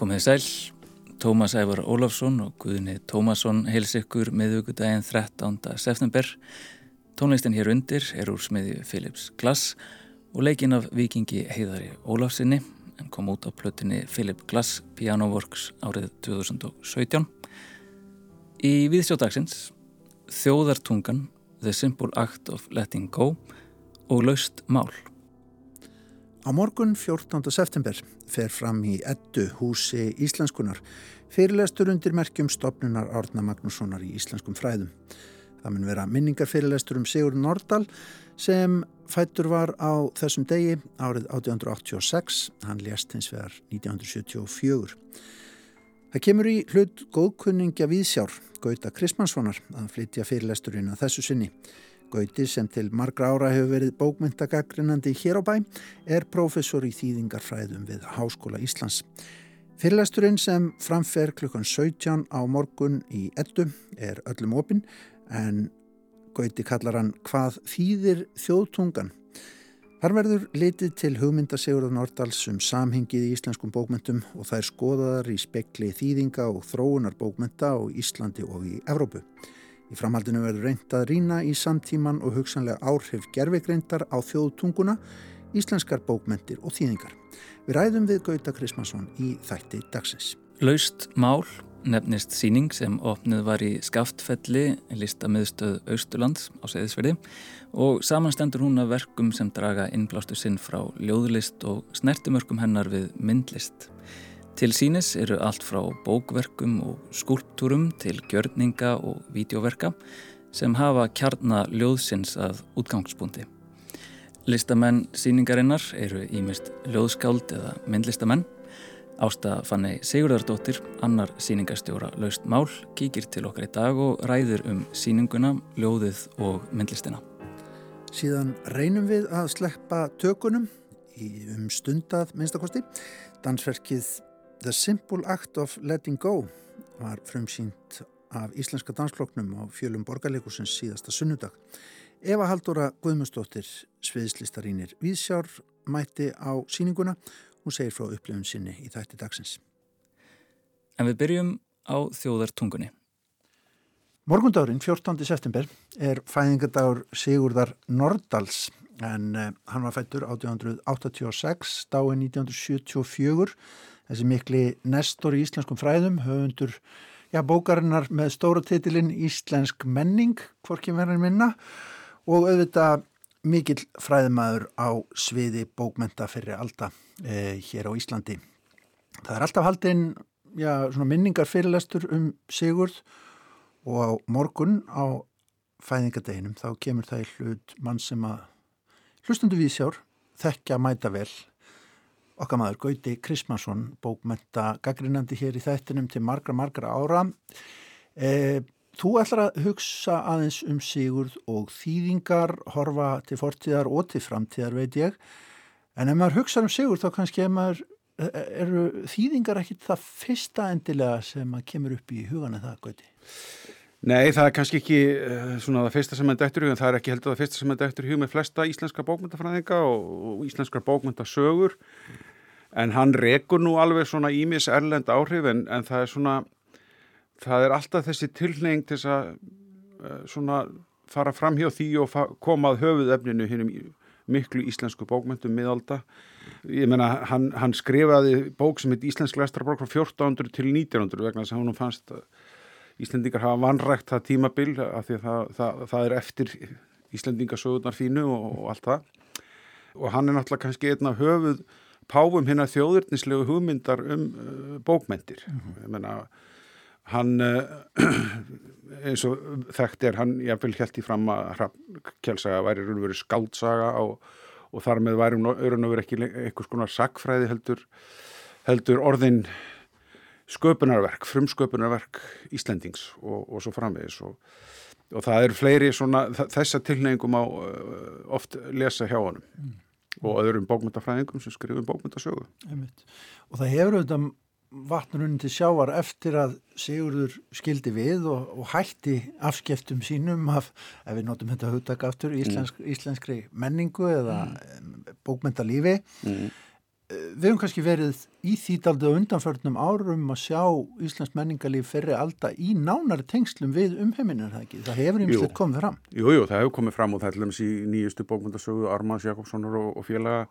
Komið sæl, Tómas Ævar Ólafsson og Guðni Tómasson heils ykkur miðugudaginn 13. september. Tónlistin hér undir er úr smiðju Philips Glass og leikin af vikingi Heiðari Ólafsinni en kom út á plötinni Philip Glass Pianoworks árið 2017. Í viðsjódagsins Þjóðartungan, The Simple Act of Letting Go og Laust Mál. Á morgun 14. september fer fram í ettu húsi íslenskunar fyrirlestur undir merkjum stopnunar Árna Magnússonar í íslenskum fræðum. Það mun vera minningarfyrirlestur um Sigur Nordal sem fættur var á þessum degi árið 1886, hann lést hins vegar 1974. Það kemur í hlut góðkunningja Víðsjár, Gauta Krismanssonar, að flytja fyrirlesturinn að þessu sinni. Gauti sem til margra ára hefur verið bókmyndagaggrinandi hér á bæ er prófessor í þýðingarfræðum við Háskóla Íslands. Fyrirlæsturinn sem framfer klukkan 17 á morgun í ettu er öllum opinn en Gauti kallar hann hvað þýðir þjóðtungan. Þar verður litið til hugmyndasigurðan Nordals um samhengið í íslenskum bókmyndum og það er skoðaðar í spekli þýðinga og þróunar bókmynda á Íslandi og í Evrópu. Í framhaldinu verður reynd að rína í samtíman og hugsanlega áhrif gerfegreindar á þjóðtunguna, íslenskar bókmentir og þýðingar. Við ræðum við Gauta Krismansson í þætti dagsins. Laust mál nefnist síning sem opnið var í Skaftfelli, listamiðstöð Austurlands á Seyðisverði og samanstendur hún af verkum sem draga innblástu sinn frá ljóðlist og snertumörkum hennar við myndlist. Til sínis eru allt frá bókverkum og skulptúrum til gjörninga og vídeoverka sem hafa kjarnar ljóðsins að útgangspunkti. Listamenn síningarinnar eru ímist ljóðskáld eða myndlistamenn. Ásta Fanni Sigurðardóttir, annar síningastjóra Laust Mál, kíkir til okkar í dag og ræður um síninguna, ljóðið og myndlistina. Síðan reynum við að sleppa tökunum í um stundað minnstakosti. Dansverkið The Simple Act of Letting Go var frumsýnt af Íslenska dansfloknum á fjölum borgarleikusins síðasta sunnudag. Eva Haldóra Guðmundsdóttir, sviðslistarínir Víðsjár, mætti á síninguna og segir frá upplifun sinni í þætti dagsins. En við byrjum á þjóðartungunni. Morgundagurinn 14. september er fæðingadagur Sigurðar Nordals en uh, hann var fættur 1886, dáin 1974 þessi mikli nestor í íslenskum fræðum, höfundur já, bókarinnar með stóra titilinn Íslensk menning, hvorki verður minna og auðvitað mikill fræðumæður á sviði bókmenta fyrir alda e, hér á Íslandi. Það er alltaf haldinn minningar fyrirlestur um Sigurð og á morgun á fæðingadeginum þá kemur það í hlut mann sem að hlustundu vísjár þekkja mæta vel okkar maður Gauti Krismansson bókmenta gaggrinandi hér í þættinum til margra margra ára. E, Þú ætlar að hugsa aðeins um Sigurð og þýðingar horfa til fortíðar og til framtíðar veit ég. En ef maður hugsa um Sigurð þá kannski maður, e, e, eru þýðingar ekki það fyrsta endilega sem að kemur upp í hugana það Gauti? Nei, það er kannski ekki uh, svona það fyrsta sem er dættur hug en það er ekki heldur það fyrsta sem er dættur hug með flesta íslenska bókmyndafræðinga og, og íslenskar bókmyndasögur en hann rekur nú alveg svona ímis erlend áhrif en, en það er svona það er alltaf þessi tilneying til að uh, svona fara fram hjá því og koma að höfuðefninu hinnum miklu íslensku bókmyndum miðalda. Ég menna, hann, hann skrifaði bók sem heit Íslensk lestarabók frá 1400 til 1900 vegna þess að hann fannst Íslendingar hafa vanrægt það tímabil af því að það, það, það er eftir Íslendingasögurnar fínu og, og allt það. Og hann er náttúrulega kannski einn af höfuð páfum hérna þjóðurnislegu hugmyndar um uh, bókmentir mm -hmm. ég menna hann uh, eins og þekkt er hann jáfnvel held í fram að kjálsaga væri raunveru skáldsaga og, og þar með værum örunöfur ekki eitthvað svona sakfræði heldur, heldur orðin sköpunarverk, frumsköpunarverk Íslendings og, og svo framvegis og, og það eru fleiri svona þessa tilnefingum á uh, oft lesa hjá honum mm. Og öðrum bókmyndafræðingum sem skrifum bókmyndasögu Og það hefur auðvitað vatnurinn til sjávar eftir að Sigurður skildi við og, og hætti afskeftum sínum af, ef við notum þetta hugtak aftur, íslensk, mm. íslenskri menningu eða mm. bókmyndalífi. Mm. Við hefum kannski verið í þýtaldi og undanförnum árum að sjá Íslensk menningalíf ferri alltaf í nánari tengslum við umheiminu, er það ekki? Það hefur einmitt komið fram. Jú, jú, það hefur komið fram og það er lemst í nýjustu bókmyndasögu Armans Jakobssonar og, og félaga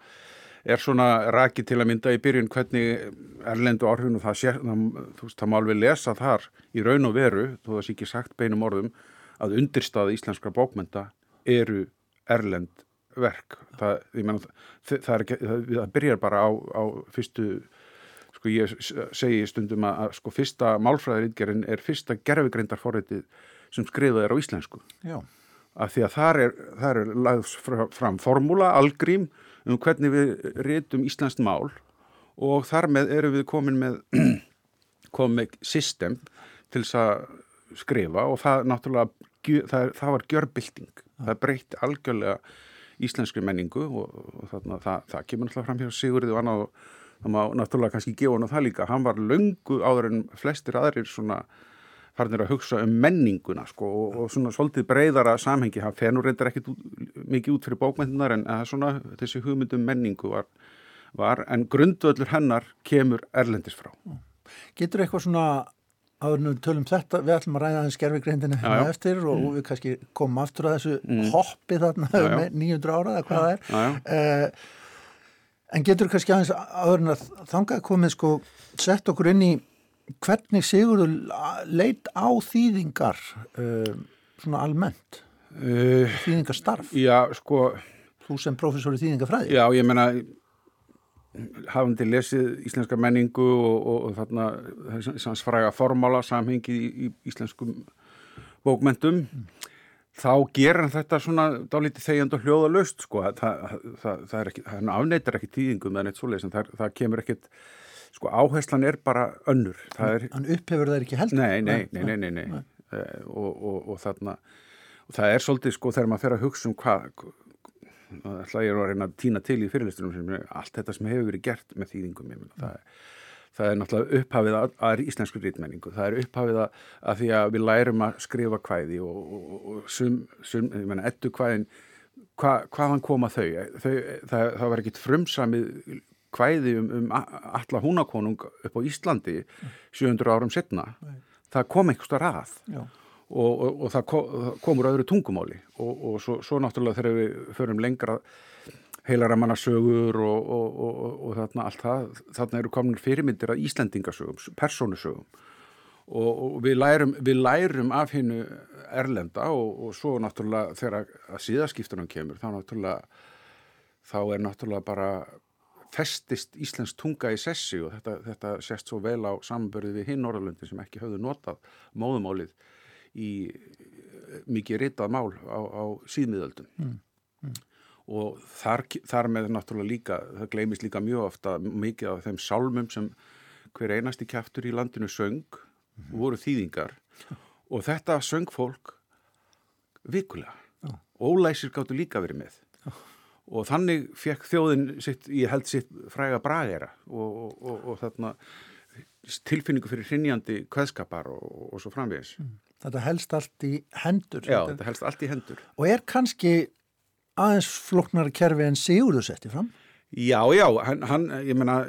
er svona raki til að mynda í byrjun hvernig erlendu orðinu það sé, það, þú veist, það má alveg lesa þar í raun og veru, þó það sé ekki sagt beinum orðum, að undirstaði íslenskra bókmynda eru erlend verk. Það, menna, það, það, ekki, það byrjar bara á, á fyrstu sko ég segi stundum að sko fyrsta málfræðarítgerinn er fyrsta gerfigreindar forritið sem skriðað er á íslensku. Já. af því að þar er, þar er lagðs fram formúla, algrím um hvernig við rétum Íslands mál og þar með erum við komin með komin með system til þess að skrifa og það náttúrulega, það, það var gjörbilding, það breytti algjörlega íslenskri menningu og, og þarna, það, það kemur náttúrulega fram hér Sigurði og annað og það má náttúrulega kannski gefa hann á það líka, hann var löngu áður en flestir aðrir svona farnir að hugsa um menninguna sko, og, og svona svolítið breyðara samhengi. Það fenur reyndar ekkit mikið út fyrir bókmyndunar en svona, þessi hugmyndum menningu var, var en grundvöldur hennar kemur erlendis frá. Getur eitthvað svona áður við tölum þetta, við ætlum að ræða þess gerfigreindinu hérna eftir og, mm. við kannski komum aftur að þessu mm. hoppi þarna já, já. með 900 ára eða hvað það er. uh, en getur kannski aðeins áður en að þangað komið sko sett okkur inn í hvernig Sigurður leit á þýðingar uh, svona almennt? Uh, þýðingarstarf? Já, sko. Þú sem professor í þýðingafræði? Já, ég menna hafandi lesið íslenska menningu og, og, og þarna þess fræga formála samhengi í, í íslenskum bókmentum mm. þá ger hann þetta svona dálítið þegjand og hljóðalust sko, það, það, það er ekki, hann afneitar ekki tíðingum en eitt svoleiðis en það, það kemur ekkit sko áherslan er bara önnur er, Hann upphefur það ekki heldur? Nei, nei, nei, nei, nei, nei. og, og, og þarna og það er svolítið sko þegar maður fer að hugsa um hvað ætla ég að reyna að týna til í fyrirlistunum sem allt þetta sem hefur verið gert með þýðingum ég, það, er, það er náttúrulega upphafið að, að íslensku rítmenningu, það er upphafið að, að því að við lærum að skrifa kvæði og, og sum, sum, ég menna, ettu kvæðin hva, hvaðan koma þau, þau það, það var ekkit frumsamið kvæði um, um alla húnakonung upp á Íslandi 700 árum setna Nei. það kom einhversta rað og, og, og það komur öðru tungumáli. Og, svo, svo náttúrulega þegar við förum lengra heilaramannasögur og þarna allt það þarna eru komin fyrirmyndir að Íslendingasögum persónusögum. Og við lærum, við lærum af hennu erlenda og svo náttúrulega þegar síðaskiptunum kemur þá náttúrulega þá er náttúrulega bara festist Íslands tunga í sessi og þetta, þetta sést svo vel á samanbörði við hinn Norðalöndi sem ekki höfðu notað móðumálið í mikið ritað mál á, á síðmiðöldum mm, mm. og þar, þar með náttúrulega líka, það gleimist líka mjög ofta mikið af þeim sálmum sem hver einasti kæftur í landinu söng mm. voru þýðingar og þetta söng fólk vikulega Ólæsir gáttu líka verið með og þannig fekk þjóðin sitt, ég held sitt fræga bragera og, og, og, og þarna tilfinningu fyrir hrinjandi kveðskapar og svo framvegis. Mm. Þetta helst allt í hendur. Já, þetta helst allt í hendur. Og er kannski aðeins floknara kerfi en Sigurður setti fram? Já, já, hann, hann ég menna,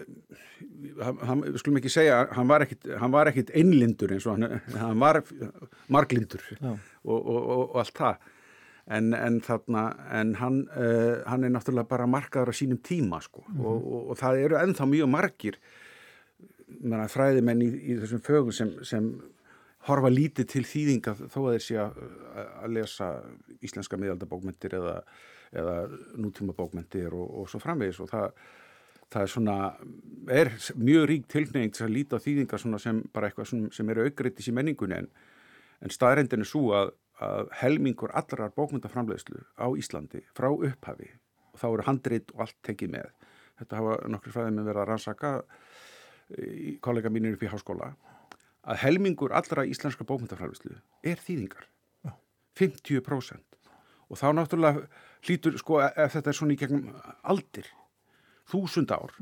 við skulum ekki segja, hann var ekkit, hann var ekkit einlindur eins og hann, hann var marglindur og allt það en, en, þarna, en hann, uh, hann er náttúrulega bara markaður á sínum tíma sko mm -hmm. og, og, og það eru ennþá mjög margir fræðimenn í, í þessum fögum sem, sem horfa lítið til þýðinga þó að þeir sé að, lesa íslenska miðaldabókmentir eða, eða nútíma bókmentir og, og svo framvegis. Og það, það er svona, er mjög rík tilneying til að líta þýðinga sem bara eitthvað sem, sem eru aukriðtis í menningunni en, en staðrendin er svo að að helmingur allrar bókmyndaframlegslu á Íslandi frá upphafi og þá eru handrit og allt tekið með. Þetta hafa nokkru fræðið með verið að rannsaka í kollega mínir upp í háskóla að helmingur allra íslenska bókmyndafræðislu er þýðingar. Já. 50% og þá náttúrulega hlýtur, sko, ef þetta er svona í gegnum aldir, þúsund ár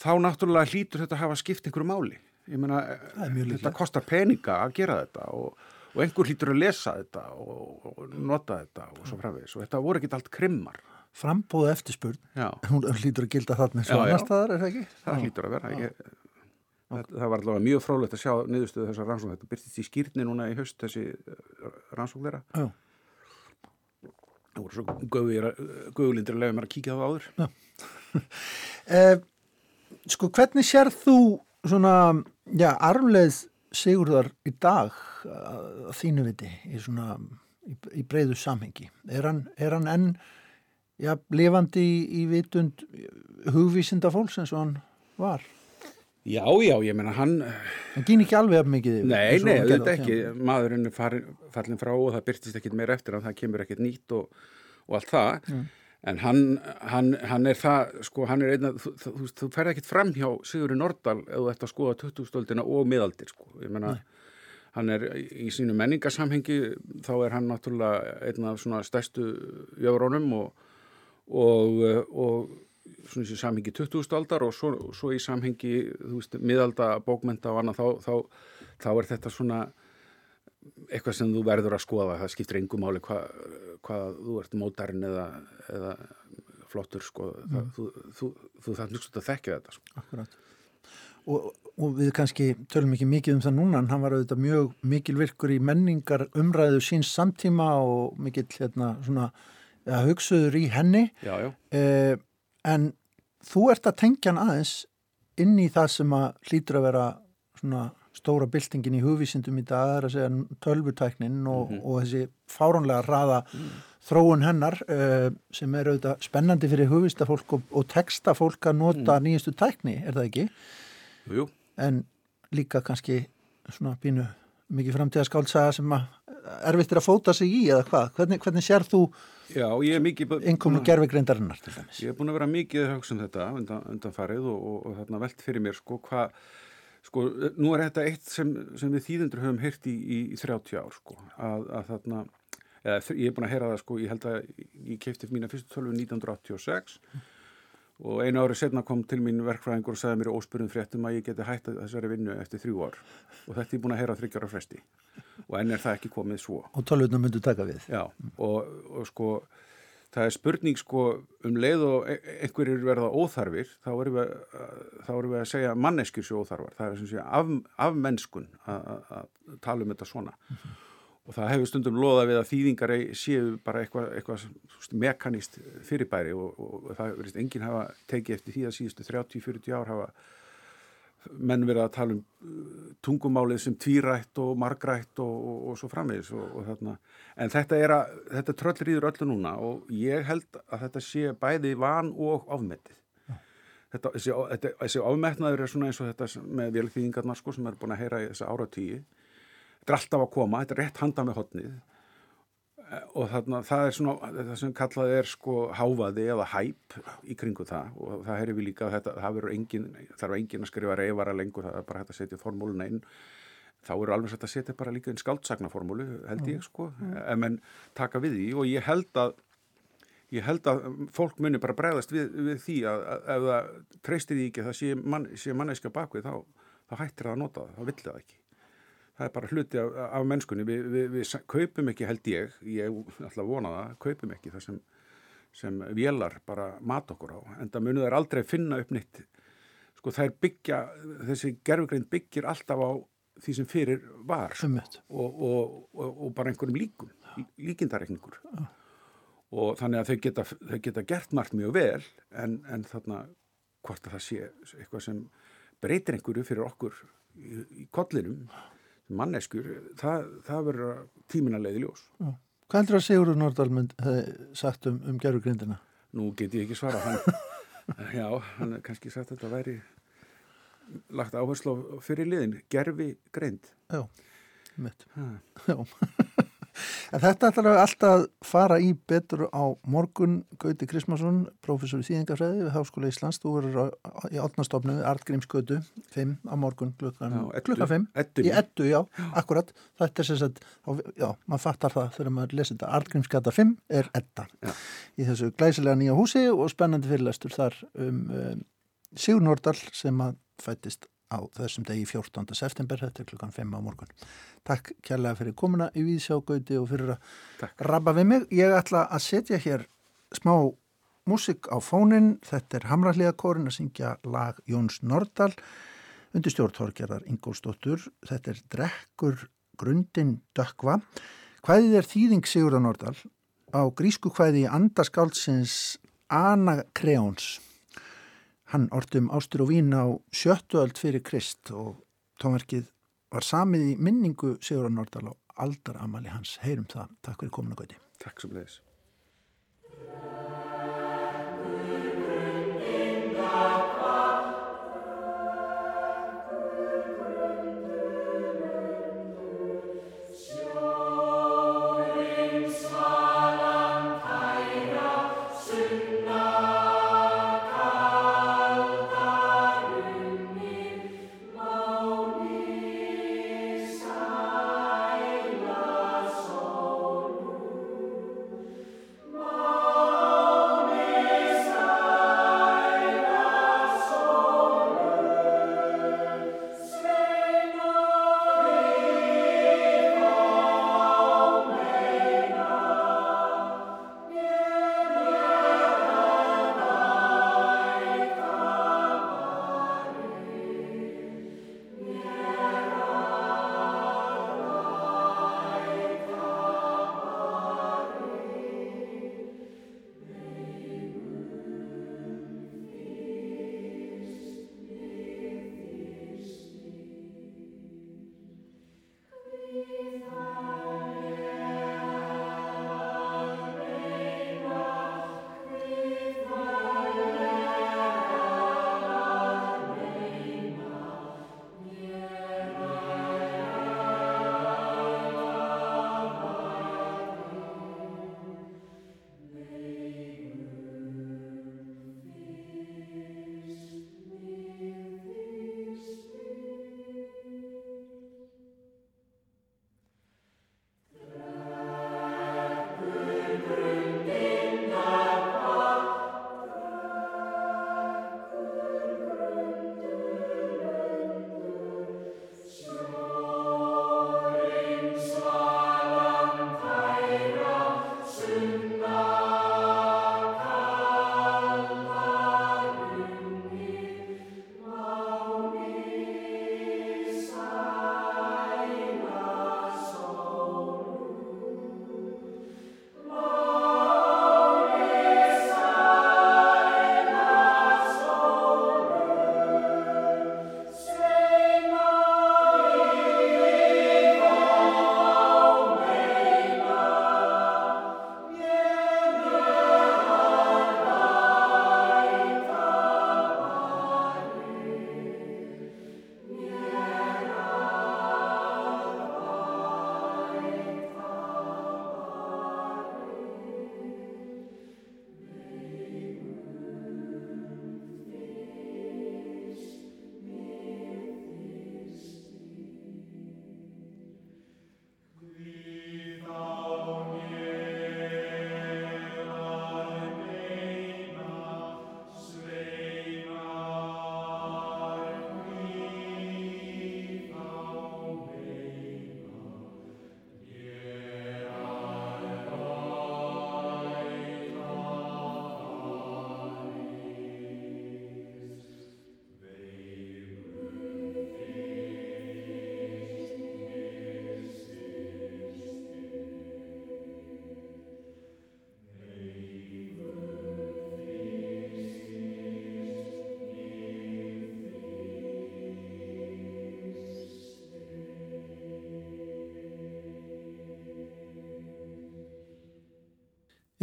þá náttúrulega hlýtur þetta að hafa skipt einhverju máli. Ég meina, þetta kostar peninga að gera þetta og, og einhver hlýtur að lesa þetta og, og nota þetta og svo frávegis og þetta voru ekki allt krimmar. Frambóðu eftirspurn, hún hlýtur að gilda eins og annar staðar, er það ekki? Það hlýtur að vera, ég, það, það var allavega mjög frólægt að sjá niðurstöðu þessar rannsókn, þetta byrtist í skýrni núna í haust þessi uh, rannsókn þeirra. Það voru svo guðlindir að lega mér að kíkja á það áður. Eh, Sko, hvernig sér þú svona, já, arfleð Sigurðar í dag að þínu viti í svona, í, í breyðu samhengi? Er hann, er hann enn já, lifandi í, í vitund hugvísinda fólks eins og hann var Já, já, ég menna hann hann gín ekki alveg af mikið Nei, nei, þetta ekki, maðurinn er fallin frá og það byrtist ekkit meira eftir en það kemur ekkit nýtt og, og allt það. Mm. en hann, hann, hann er það sko, hann er einna, þú, þú, þú, þú ferð ekkit fram hjá Sigurður Nordal þú ætti að skoða 2000-stöldina og miðaldir sko, ég menna hann er í sínu menningarsamhengi þá er hann náttúrulega einna af svona stærstu jöfrónum og og, og svona í samhengi 20. aldar og svo, svo í samhengi, þú veist, miðalda bókmenta og annað, þá, þá, þá er þetta svona eitthvað sem þú verður að skoða, það skiptir engum hvað hva, þú ert mótarinn eða, eða flottur sko, mm. það, þú, þú, þú þarf nýtt að þekkja þetta sko. Akkurát og, og við kannski tölum ekki mikið um það núna en hann var auðvitað mjög mikil virkur í menningar umræðu síns samtíma og mikil hérna svona að hugsaður í henni já, já. Eh, en þú ert að tengja hann aðeins inn í það sem að hlýtur að vera svona stóra byltingin í hugvísindum í dag er að segja tölvutæknin og, mm -hmm. og þessi fáránlega raða mm. þróun hennar uh, sem er auðvitað spennandi fyrir hugvístafólk og, og textafólk að nota mm. nýjastu tækni, er það ekki? Jú. En líka kannski svona bínu mikið framtíðaskáltsaga sem að erfitt er að fóta sig í eða hvað? Hvernig, hvernig sér þú. Innkomu gerfegrindarinnar til dæmis. Ég er búin að vera mikið að hugsa um þetta undan, undan farið og, og, og þarna velt fyrir mér sko hvað, sko nú er þetta eitt sem, sem við þýðendur höfum heyrt í, í, í 30 ár sko að, að þarna, eða, ég er búin að heyra það sko, ég held að ég keipti mína fyrstu tölvu 1986 mm og einu árið setna kom til mín verkfræðingur og sagði mér óspurðum fréttum að ég geti hægt þessari vinnu eftir þrjú ár. Og þetta er búin að heyra þryggjára fresti. Og enn er það ekki komið svo. Og tölvutna myndu taka við. Já og, og sko það er spurning sko um leið og e, einhverjir verða óþarfir þá erum við, þá erum við að segja manneskjur sér óþarfar, það er sem sé af, af mennskun að tala um þetta svona. Mm -hmm og það hefur stundum loða við að þýðingar séu bara eitthvað, eitthvað mekanist fyrirbæri og, og, og það verðist enginn hafa tekið eftir því að síðustu 30-40 ár hafa menn verið að tala um uh, tungumálið sem tvírætt og margrætt og, og svo framvegis en þetta er að, þetta tröllriður öllu núna og ég held að þetta sé bæði van og ofmettið þetta, þessi, þessi ofmettnaður er svona eins og þetta með velþýðingarnar sko sem er búin að heyra í þessa áratíi þetta er alltaf að koma, þetta er rétt handa með hotnið eh, og þarna það er svona, það sem kallað er sko háfaði eða hæp í kringu það. Og það hefur við líka þetta, það verður engin, þarf engin að skrifa reyfara lengur, það er bara hægt að setja formúluna inn. Þá eru alveg sætt að setja bara líka einn skaldsagnarformúlu, held ég sko. Mm. ef menn taka við því. Og ég held að ég held að fólk muni bara bregðast við, við því að, að ef það treystir því ekki að það sé, man, sé mannæska bakvið þá, þá hættir það að nota það, þá vill það ekki það er bara hluti af, af mennskunni. Við, við, við kaupum ekki held ég ég ætla að vona það, kaupum ekki það sem, sem vélar bara mat okkur á, en það munið er aldrei finna upp nýtt sko það er byggja, þessi gerfugrein byggir alltaf á því sem fyrir var sko, og, og, og, og bara einhverjum líkum líkindareikningur. Ja. og þannig að þau geta, þau geta gert margt mjög vel en, en þarna hvort að það sé eitthvað sem breytir einhverju fyrir okkur í, í kollinum manneskur, það, það verður tíminarleiði ljós. Já. Hvað heldur að Sigurður Nordalmund hefði sagt um, um gerfugrindina? Nú get ég ekki svara hann. já, hann hefði kannski sagt að þetta væri lagt áherslu fyrir liðin, gerfi grind. Já, mitt. Já. Þetta ætlar alltaf að fara í betur á morgun. Gauti Krismarsson, professor í þýðingafræði við Háskóla Íslands, þú verður í átnastofnu Artgrímsgötu 5 á morgun klukkan, klukkan 5 ettu, í ettu, já, akkurat. Þetta er sem sagt, já, maður fattar það þegar maður lesir þetta, Artgrímsgata 5 er etta já. í þessu glæsilega nýja húsi og spennandi fyrirlestur þar um, um Sigur Nordal sem að fættist á þessum degi 14. september, þetta er klukkan 5 á morgun. Takk kærlega fyrir komuna í Víðsjágauti og fyrir að Takk. rabba við mig. Ég ætla að setja hér smá músik á fónin, þetta er Hamralíðakórin að syngja lag Jóns Nordal undir stjórntorkjarar Ingólstóttur, þetta er Drekkur Grundin Dökva. Hvaðið er þýðing Sigurða Nordal á grísku hvaði Andaskáldsins Anna Kreóns Hann ortum ástur og vín á sjöttu öld fyrir Krist og tónverkið var samið í minningu Sigur Nordal á aldaramali hans. Heyrum það. Takk fyrir komuna gauti. Takk svo bleðis.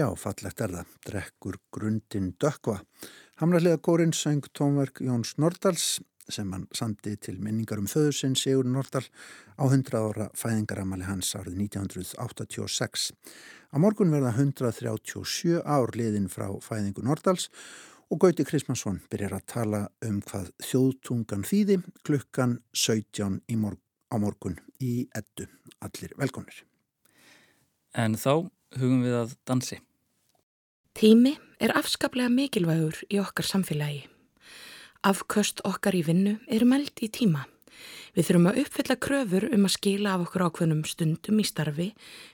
Já, fallegt er það. Drekkur grundin dökva. Hamraliða kórin söng tónverk Jóns Nordals sem hann samti til minningar um föðusinn Sigur Nordal á 100 ára fæðingaramali hans árið 1986. Á morgun verða 137 ár liðin frá fæðingu Nordals og Gauti Krismansson byrjar að tala um hvað þjóðtungan þýði klukkan 17 morg á morgun í ettu. Allir velkonir. En þá hugum við að dansi. Tími er afskaplega mikilvægur í okkar samfélagi. Afköst okkar í vinnu eru meld í tíma. Við þurfum að uppfylla kröfur um að skila af okkur ákveðnum stundum í starfi,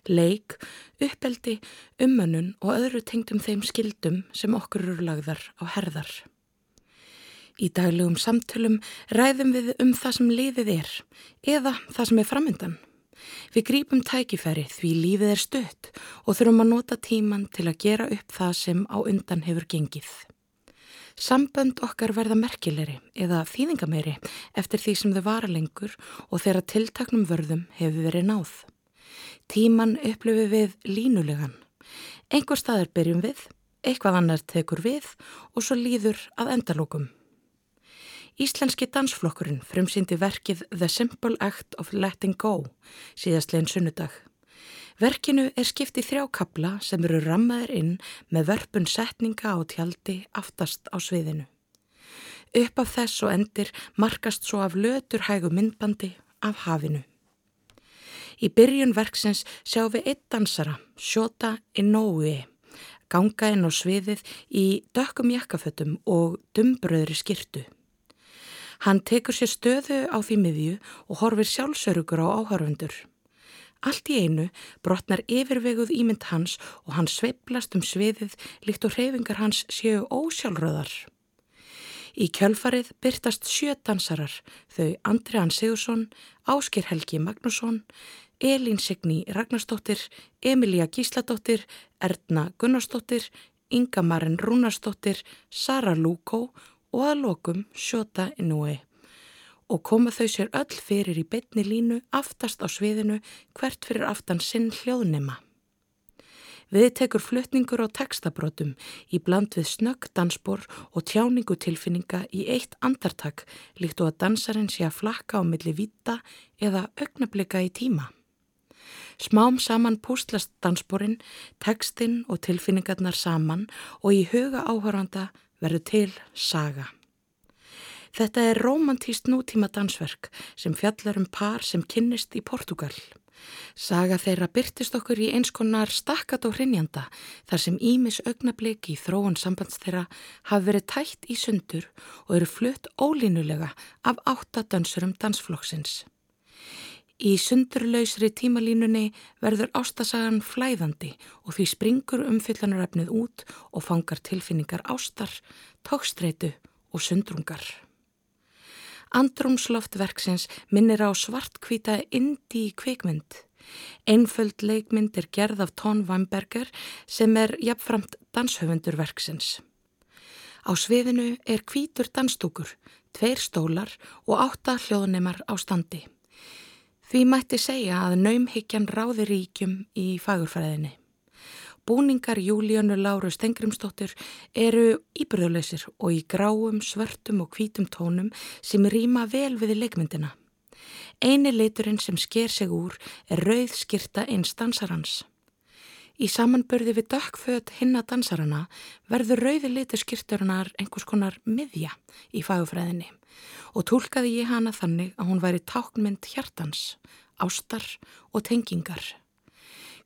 leik, uppeldi, umönnun og öðru tengdum þeim skildum sem okkur eru lagðar á herðar. Í daglegum samtölum ræðum við um það sem liðið er eða það sem er framöndan. Við grípum tækifæri því lífið er stutt og þurfum að nota tíman til að gera upp það sem á undan hefur gengið. Sambönd okkar verða merkilegri eða þýðingameiri eftir því sem þau vara lengur og þeirra tiltaknum vörðum hefur verið náð. Tíman upplöfu við línulegan. Einhver staðar byrjum við, eitthvað annar tekur við og svo líður að endalókum. Íslenski dansflokkurinn frumsýndi verkið The Simple Act of Letting Go síðastlegin sunnudag. Verkinu er skipt í þrjá kabla sem eru rammaður inn með verpun setninga á tjaldi aftast á sviðinu. Upp af þess og endir markast svo af lötur hægu myndbandi af hafinu. Í byrjun verksins sjáum við eitt dansara, Shota Inoue, ganga inn á sviðið í dökkum jakkafötum og dumbröðri skirtu. Hann tekur sér stöðu á því miðju og horfir sjálfsörugur á áhörfundur. Allt í einu brotnar yfirveguð ímynd hans og hann sveiplast um sviðið líkt og hreyfingar hans séu ósjálfröðar. Í kjölfarið byrtast sjö dansarar, þau Andriðan Sigursson, Áskir Helgi Magnússon, Elín Signi Ragnarstóttir, Emilija Gísladóttir, Erna Gunnarsdóttir, Inga Marin Rúnarsdóttir, Sara Lúkó og að lokum sjóta innúi og koma þau sér öll fyrir í betni línu aftast á sviðinu hvert fyrir aftan sinn hljóðnema. Við tekur flutningur á textabrótum í bland við snögg dansbor og tjáningu tilfinninga í eitt andartak líkt og að dansarinn sé að flakka á milli vita eða augnablika í tíma. Smám saman pústlast dansborinn, tekstinn og tilfinningarnar saman og í huga áhöranda verður til saga. Þetta er romantíst nútíma dansverk sem fjallar um par sem kynnist í Portugal. Saga þeirra byrtist okkur í eins konar stakkat og hrinjanda þar sem Ímis augnabliki í þróun sambands þeirra hafi verið tætt í sundur og eru flutt ólínulega af áttadansurum dansflokksins. Í sundurlausri tímalínunni verður ástasagan flæðandi og því springur umfyllanaröfnið út og fangar tilfinningar ástar, tókstreitu og sundrungar. Andrumsloftverksins minnir á svartkvita indi kvikmynd. Einföld leikmynd er gerð af Tón Weinberger sem er jafnframt danshöfundur verksins. Á sviðinu er kvítur danstúkur, tveir stólar og átta hljóðnemar á standi. Því mætti segja að naumhyggjan ráði ríkjum í fagurfræðinni. Búningar Júlíönu Láru Stengrimsdóttur eru íbyrðuleysir og í gráum, svörtum og hvítum tónum sem rýma vel við leikmyndina. Einu leiturinn sem sker sig úr er rauð skirta eins dansarans. Í samanbörði við dökkföt hinna dansarana verður rauði litur skirturinnar einhvers konar miðja í fagurfræðinni og tólkaði ég hana þannig að hún væri táknmynd hjartans, ástar og tengingar.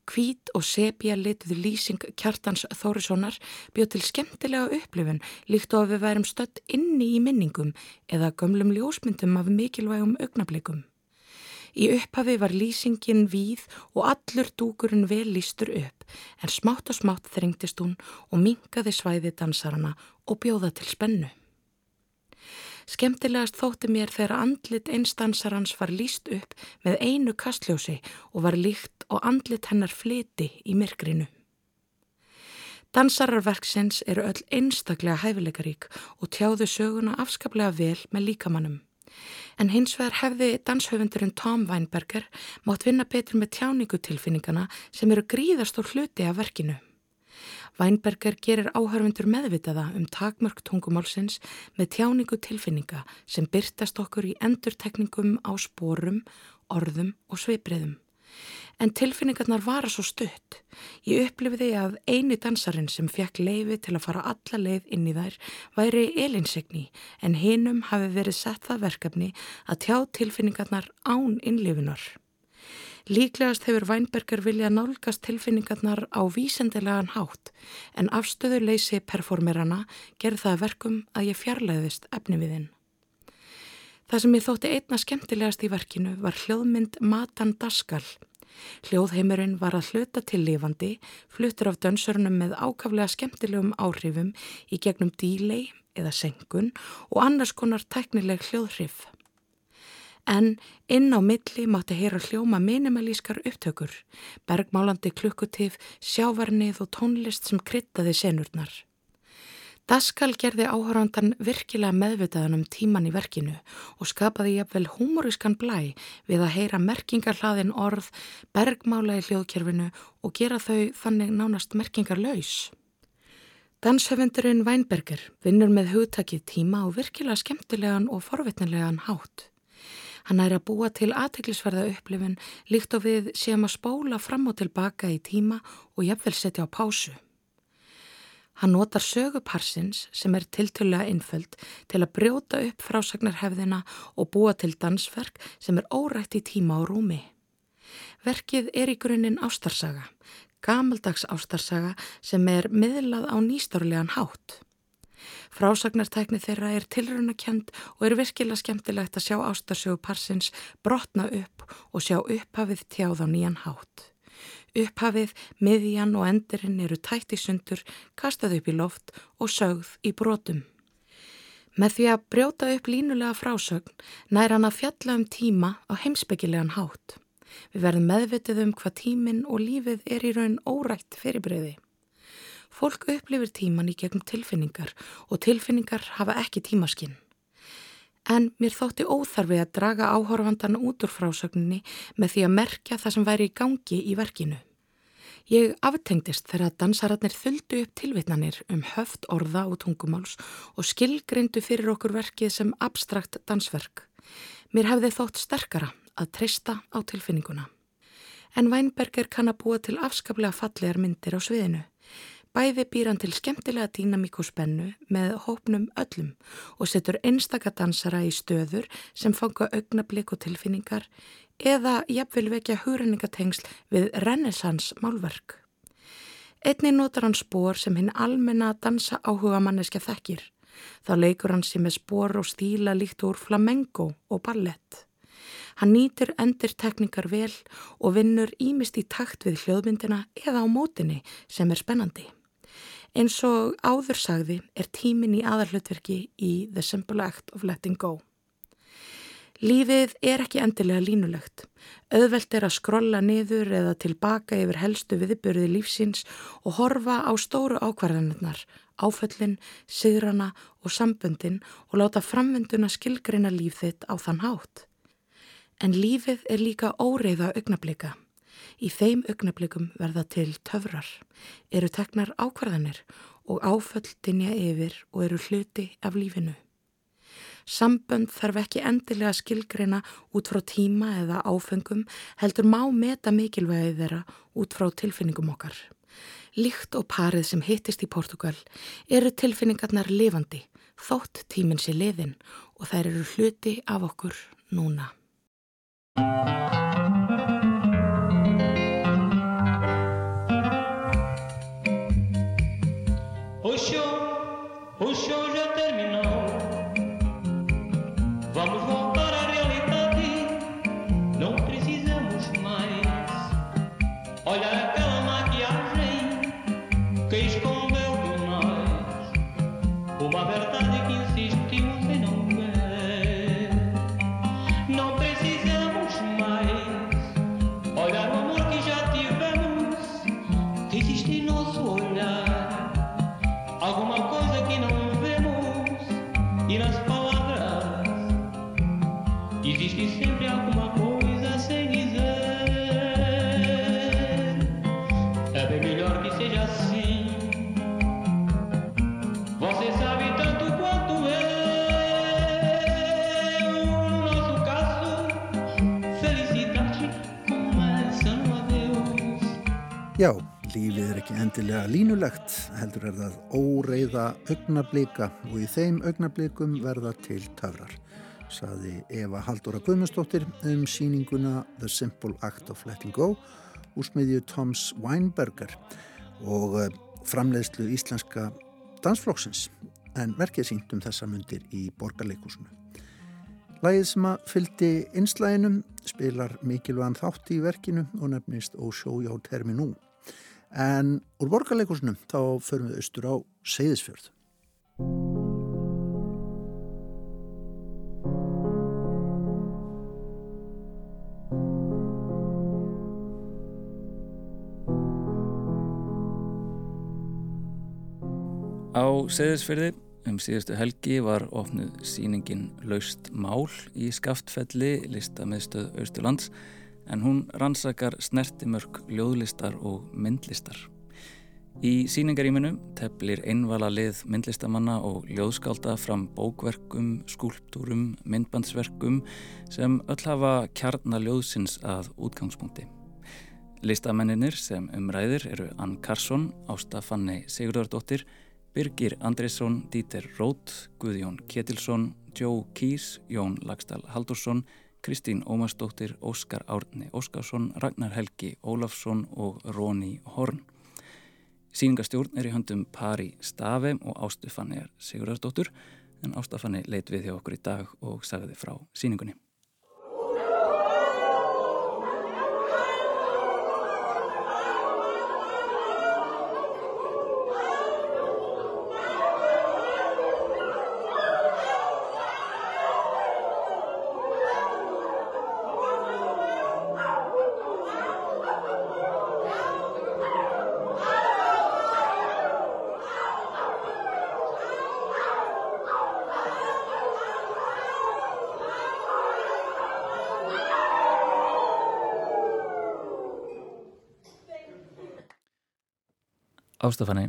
Kvít og sepja lituð lýsing kjartans Þórissonar bjóð til skemmtilega upplifun líkt og að við værum stött inni í minningum eða gömlum ljósmyndum af mikilvægum augnablikum. Í upphafi var lýsingin víð og allur dúkurinn vel lístur upp en smátt og smátt þrengtist hún og mingaði svæði dansarana og bjóða til spennu. Skemtilegast þótti mér þegar andlit einstansarans var líst upp með einu kastljósi og var líkt og andlit hennar fliti í myrkrinu. Dansararverksins eru öll einstaklega hæfileikarík og tjáðu söguna afskaplega vel með líkamannum. En hins vegar hefði danshöfundurinn Tom Weinberger mátt vinna betur með tjáningutilfinningana sem eru gríðast úr hluti af verkinu. Weinberger gerir áhörfundur meðvitaða um takmörk tungumálsins með tjáningu tilfinninga sem byrtast okkur í endurtekningum á spórum, orðum og sveibriðum. En tilfinningarnar vara svo stutt. Ég upplifiði að eini dansarinn sem fekk leifi til að fara alla leið inn í þær væri elinsegni en hinum hafi verið sett það verkefni að tjá tilfinningarnar án innlifinar. Líklegast hefur Weinberger vilja nálgast tilfinningarnar á vísendilegan hátt en afstöðuleysi performerana gerð það verkum að ég fjarlæðist efni við þinn. Það sem ég þótti einna skemmtilegast í verkinu var hljóðmynd Matan Daskal. Hljóðheimurinn var að hluta til lifandi, fluttur af dönsörnum með ákaflega skemmtilegum áhrifum í gegnum dílei eða sengun og annars konar teknileg hljóðhrif en inn á milli mátti heyra hljóma minimalískar upptökur, bergmálandi klukkutif, sjávarnið og tónlist sem kryttaði senurnar. Daskal gerði áhörandan virkilega meðvitaðan um tíman í verkinu og skapaði jafnvel humorískan blæ við að heyra merkingarhlaðin orð, bergmála í hljóðkerfinu og gera þau þannig nánast merkingarlaus. Danshöfundurinn Weinberger vinnur með hugtakið tíma og virkilega skemmtilegan og forvitnilegan hátt. Hann er að búa til aðteglisverða upplifin líkt og við séum að spóla fram og tilbaka í tíma og jafnvel setja á pásu. Hann notar söguparsins sem er tiltölulega innföld til að brjóta upp frásagnarhefðina og búa til dansverk sem er órætt í tíma og rúmi. Verkið er í grunninn ástarsaga, gamaldags ástarsaga sem er miðlað á nýstárlegan hátt. Frásagnartækni þeirra er tilrunakend og er virkilega skemmtilegt að sjá ástarsögu parsins brotna upp og sjá upphafið tjáð á nýjan hátt. Upphafið, miðjan og endurinn eru tætt í sundur, kastað upp í loft og sögð í brotum. Með því að brjóta upp línulega frásögn nær hann að fjalla um tíma á heimsbyggilegan hátt. Við verðum meðvitið um hvað tíminn og lífið er í raun órætt fyrirbreyði. Fólk upplifir tíman í gegnum tilfinningar og tilfinningar hafa ekki tímaskinn. En mér þótti óþarfi að draga áhorfandan út úr frásögninni með því að merkja það sem væri í gangi í verkinu. Ég aftengdist þegar dansararnir þuldu upp tilvitnanir um höft orða og tungumáls og skilgrindu fyrir okkur verkið sem abstrakt dansverk. Mér hefði þótt sterkara að treysta á tilfinninguna. En Weinberger kann að búa til afskaplega fallegar myndir á sviðinu. Bæði býr hann til skemmtilega dýnamík og spennu með hópnum öllum og setur einstakadansara í stöður sem fanga augnablík og tilfinningar eða jafnvel vekja húrenningatengsl við rennesans málverk. Einni notar hann spór sem hinn almenna dansa áhuga manneska þekkir. Þá leikur hann sem er spór og stíla líkt úr flamengo og ballett. Hann nýtir endur teknikar vel og vinnur ímist í takt við hljóðmyndina eða á mótinni sem er spennandi. Eins og áður sagði er tímin í aðarhlutverki í The Simple Act of Letting Go. Lífið er ekki endilega línulegt. Öðvelt er að skrolla niður eða tilbaka yfir helstu viðbörði lífsins og horfa á stóru ákvarðanirnar, áföllin, sigrana og samböndin og láta framvenduna skilgreina líf þitt á þann hátt. En lífið er líka óreiða augnablika. Í þeim augnablikum verða til töfrar, eru teknar ákvarðanir og áföll dinja yfir og eru hluti af lífinu. Sambönd þarf ekki endilega skilgreina út frá tíma eða áfengum heldur má meta mikilvægið þeirra út frá tilfinningum okkar. Líkt og parið sem hittist í Portugal eru tilfinningarnar lifandi, þótt tíminn sé liðin og þær eru hluti af okkur núna. Óreiða augnablika og í þeim augnablikum verða til töfrar, saði Eva Haldóra Guðmundsdóttir um síninguna The Simple Act of Letting Go úr smiðju Toms Weinberger og eh, framleiðslu íslenska dansflokksins en verkið sínt um þessa mundir í borgarleikusinu. Lægið sem að fyldi einslæginum spilar mikilvægan þátt í verkinu og nefnist Ó sjójá terminú. En úr borgarleikusnum þá förum við austur á Seyðisfjörð. Á Seyðisfjörði um síðustu helgi var ofnuð síningin Laust mál í skaftfelli listamiðstöð Austurlands en hún rannsakar snertimörk ljóðlistar og myndlistar. Í síningaríminu teflir einvala lið myndlistamanna og ljóðskálda fram bókverkum, skúlptúrum, myndbandsverkum sem öll hafa kjarnaljóðsins að útgangspunkti. Listamenninir sem umræðir eru Ann Karsson, Ásta Fanni Sigurðardóttir, Birgir Andresson, Díter Rót, Guðjón Ketilsson, Joe Kís, Jón Lagstall Haldursson, Kristín Ómarsdóttir, Óskar Árni Óskarsson, Ragnar Helgi Ólafsson og Róni Horn. Sýningastjórn er í höndum Pari Stafe og Ástufanni er Sigurðardóttur en Ástufanni leit við hjá okkur í dag og sagði frá síningunni. Ástafanni,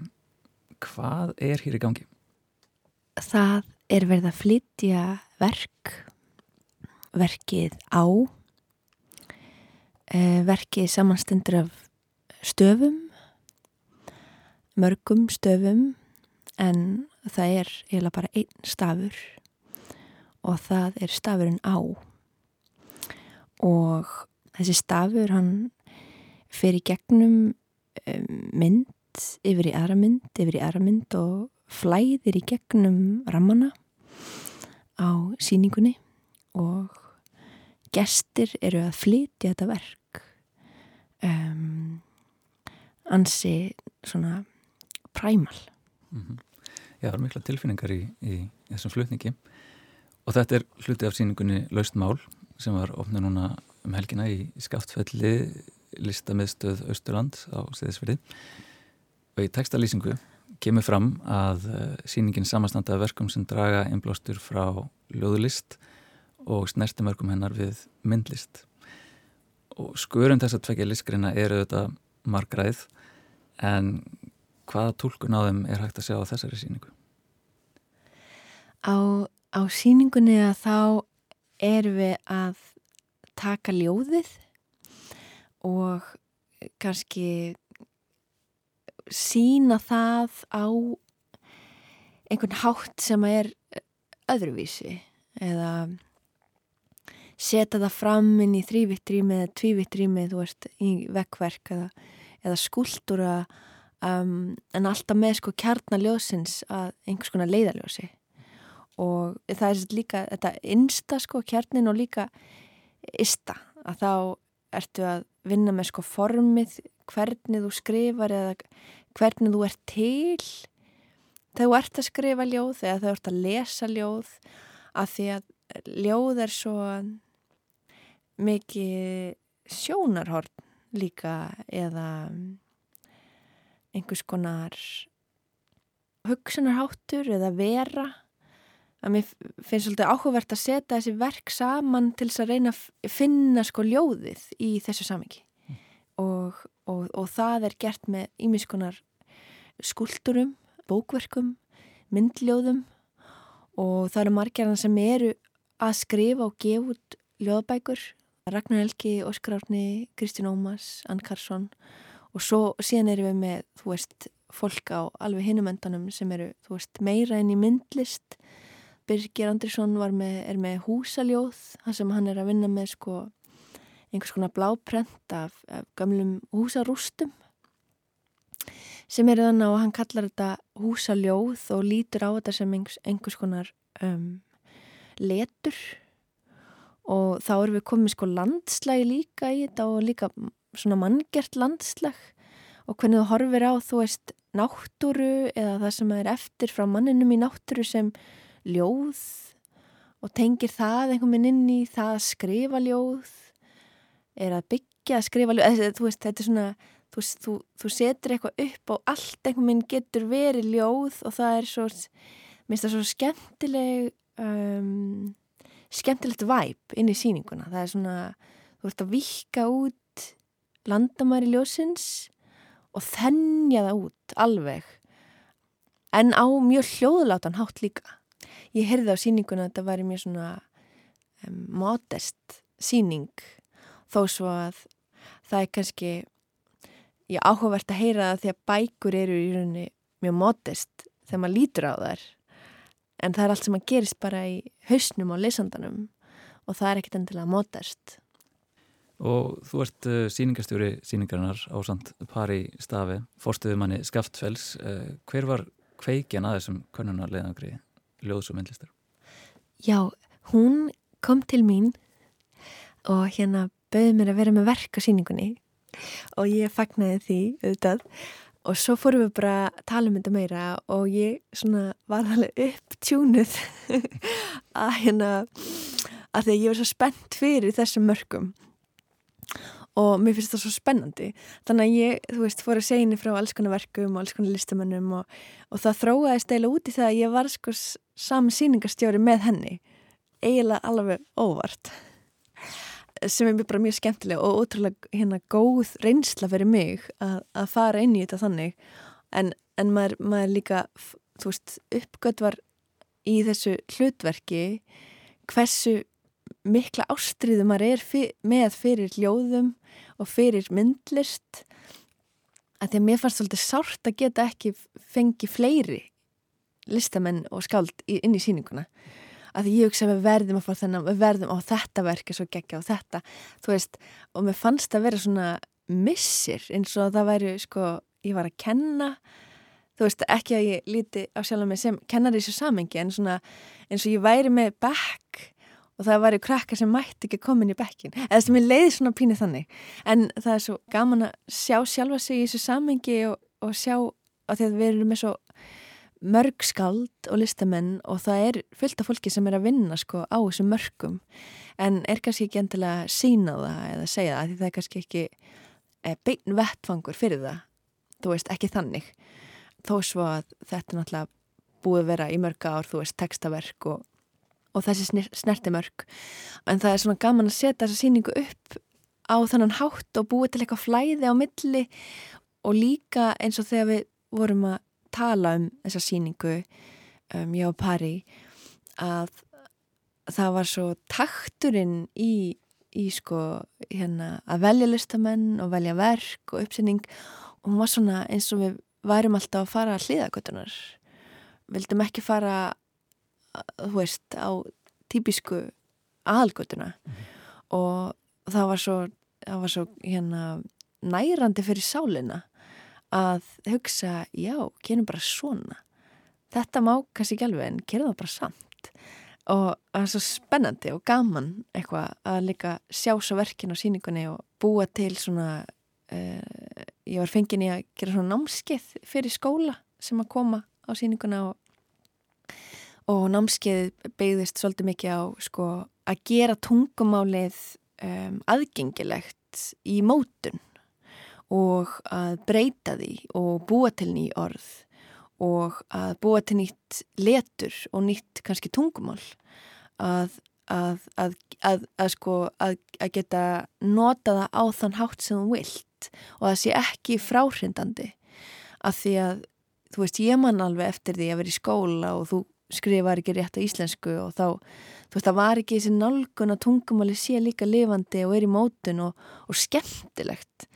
hvað er hér í gangi? Það er verið að flytja verk, verkið á, eh, verkið samanstendur af stöfum, mörgum stöfum, en það er eiginlega bara einn stafur og það er stafurinn á. Og þessi stafur hann fer í gegnum um, mynd yfir í aðra mynd, yfir í aðra mynd og flæðir í gegnum rammana á síningunni og gestir eru að flytja þetta verk um, ansi svona præmal. Mm -hmm. Já, það er mikla tilfinningar í, í þessum flutningi og þetta er hluti af síningunni Laust mál sem var ofnið núna um helgina í Skaftfelli listamiðstöð Östurland á Seðisfjörði og í textalýsingu kemur fram að síningin samastanda verkum sem draga einblástur frá ljóðlist og snertimörkum hennar við myndlist og skurinn þess að tvekja listgreina eru þetta margræð en hvaða tólkun á þeim er hægt að sjá á þessari síningu? Á, á síningunni að þá erum við að taka ljóðið og kannski sína það á einhvern hátt sem er öðruvísi eða setja það fram inn í þrývittrými eða tvívittrými þú veist í vekkverk eða, eða skúltúra um, en alltaf með sko kjarnaljósins að einhvers konar leiðaljósi og það er líka þetta innsta sko kjarnin og líka ista að þá ertu að vinna með sko formið hvernig þú skrifar eða hvernig þú ert til þegar þú ert að skrifa ljóð eða þegar þú ert að lesa ljóð að því að ljóð er svo mikið sjónarhorn líka eða einhvers konar hugsunarháttur eða vera að mér finnst svolítið áhugavert að setja þessi verk saman til þess að reyna að finna sko ljóðið í þessu samingi mm. og, og, og það er gert með ímiskonar skuldurum, bókverkum, myndljóðum. Og það eru margirna sem eru að skrifa og gefa út ljóðbækur Ragnar Helgi, Óskar Árni, Kristján Ómas, Ann Karsson og svo síðan erum við með, þú veist, fólk á alveg hinumöndanum sem eru, þú veist, meira enn í myndlist. Birgir Andrisson með, er með húsaljóð, þar sem hann er að vinna með sko einhvers konar bláprent af, af gamlum húsarústum sem eru þannig að hann kallar þetta húsaljóð og lítur á þetta sem einhvers konar um, letur. Og þá erum við komið sko landslægi líka í þetta og líka svona manngert landslæg og hvernig þú horfir á þú veist náttúru eða það sem er eftir frá manninum í náttúru sem ljóð og tengir það einhvern veginn inn í það að skrifa ljóð er að byggja skrifa ljóð þú veist þetta er svona þú, þú, þú setur eitthvað upp og allt einhvern veginn getur verið ljóð og það er svo minnst það svo skemmtileg um skemmtilegt væp inn í síninguna. Það er svona, þú ert að vika út landamæri ljósins og þennja það út alveg. En á mjög hljóðlátan hátt líka. Ég heyrði á síninguna að þetta væri mjög svona um, modest síning þó svo að það er kannski ég áhugavert að heyra það því að bækur eru í rauninni mjög modest þegar maður lítur á þær en það er allt sem að gerist bara í hausnum og lesandanum og það er ekkert endilega mótast. Og þú ert uh, síningastjóri síningarinnar á samt pari stafi, fórstuðu manni Skaftfells. Uh, hver var kveikjan að þessum konunarleðangri ljóðs og myndlistar? Já, hún kom til mín og hérna bauði mér að vera með verk á síningunni og ég fagnæði því auðvitað. Og svo fórum við bara að tala um þetta meira og ég svona var alveg upptjúnuð að hérna að því að ég var svo spennt fyrir þessum mörgum og mér finnst það svo spennandi. Þannig að ég, þú veist, fór að segja frá alls konar verkum og alls konar listamönnum og, og það þróaði stæla út í það að ég var sko saman síningastjóri með henni. Eiginlega alveg óvart sem er bara mjög skemmtileg og ótrúlega hérna góð reynsla fyrir mig að, að fara inn í þetta þannig. En, en maður, maður líka þú veist, uppgötvar í þessu hlutverki hversu mikla ástriðu maður er fyr, með fyrir ljóðum og fyrir myndlist. Að því að mér fannst svolítið sárt að geta ekki fengi fleiri listamenn og skáld inn í síninguna að ég hugsa að við verðum að fá þennan, við verðum á þetta verki svo gegja og þetta, þú veist og mér fannst að vera svona missir eins og það væri sko ég var að kenna. Þú veist ekki að ég líti á sjálf mig sem kennar þessu samengi en svona eins og ég væri með bekk og það væri krakkar sem mætti ekki komin í bekkin eða sem ég leiði svona pínið þannig. En það er svo gaman að sjá sjálfa sig í þessu samengi og, og sjá að því að við erum með svo mörg skald og listamenn og það er fullt af fólki sem er að vinna sko á þessum mörgum en er kannski ekki endilega sína það eða segja það því það er kannski ekki e, bein vettfangur fyrir það. Þú veist ekki þannig. Þó svo að þetta náttúrulega búið vera í mörga ár þú veist textaverk og, og þessi snerti mörg. En það er svona gaman að setja þessa síningu upp á þannan hátt og búið til eitthvað flæði á milli og líka eins og þegar við vorum að tala um þessa síningu um, ég og Pari að það var svo takturinn í, í sko hérna að velja listamenn og velja verk og uppsending og hún var svona eins og við værum alltaf að fara að hliðagötunar vildum ekki fara þú veist á típisku aðalgötuna. Mm -hmm. og það var svo, það var svo hérna nærandi fyrir sálinna að hugsa, já, gerum bara svona. Þetta má kannski ekki alveg en gerum það bara samt. Og það er svo spennandi og gaman eitthvað að líka sjá svo verkin á síningunni og búa til svona uh, ég var fengin í að gera svona námskeið fyrir skóla sem að koma á síninguna og, og námskeið beigðist svolítið mikið á sko að gera tungumálið um, aðgengilegt í mótun og að breyta því og búa til ný orð og að búa til nýtt letur og nýtt kannski tungumál. Að, að, að, að sko að geta nota það á þann hátt sem þú vilt og það sé ekki fráhrindandi. Að því að þú veist ég man alveg eftir því að vera í skóla og þú skrifar ekki rétt á íslensku og þá, þú veist, það var ekki þessi nálgun að tungumáli sé líka lifandi og er í mótun og, og skemmtilegt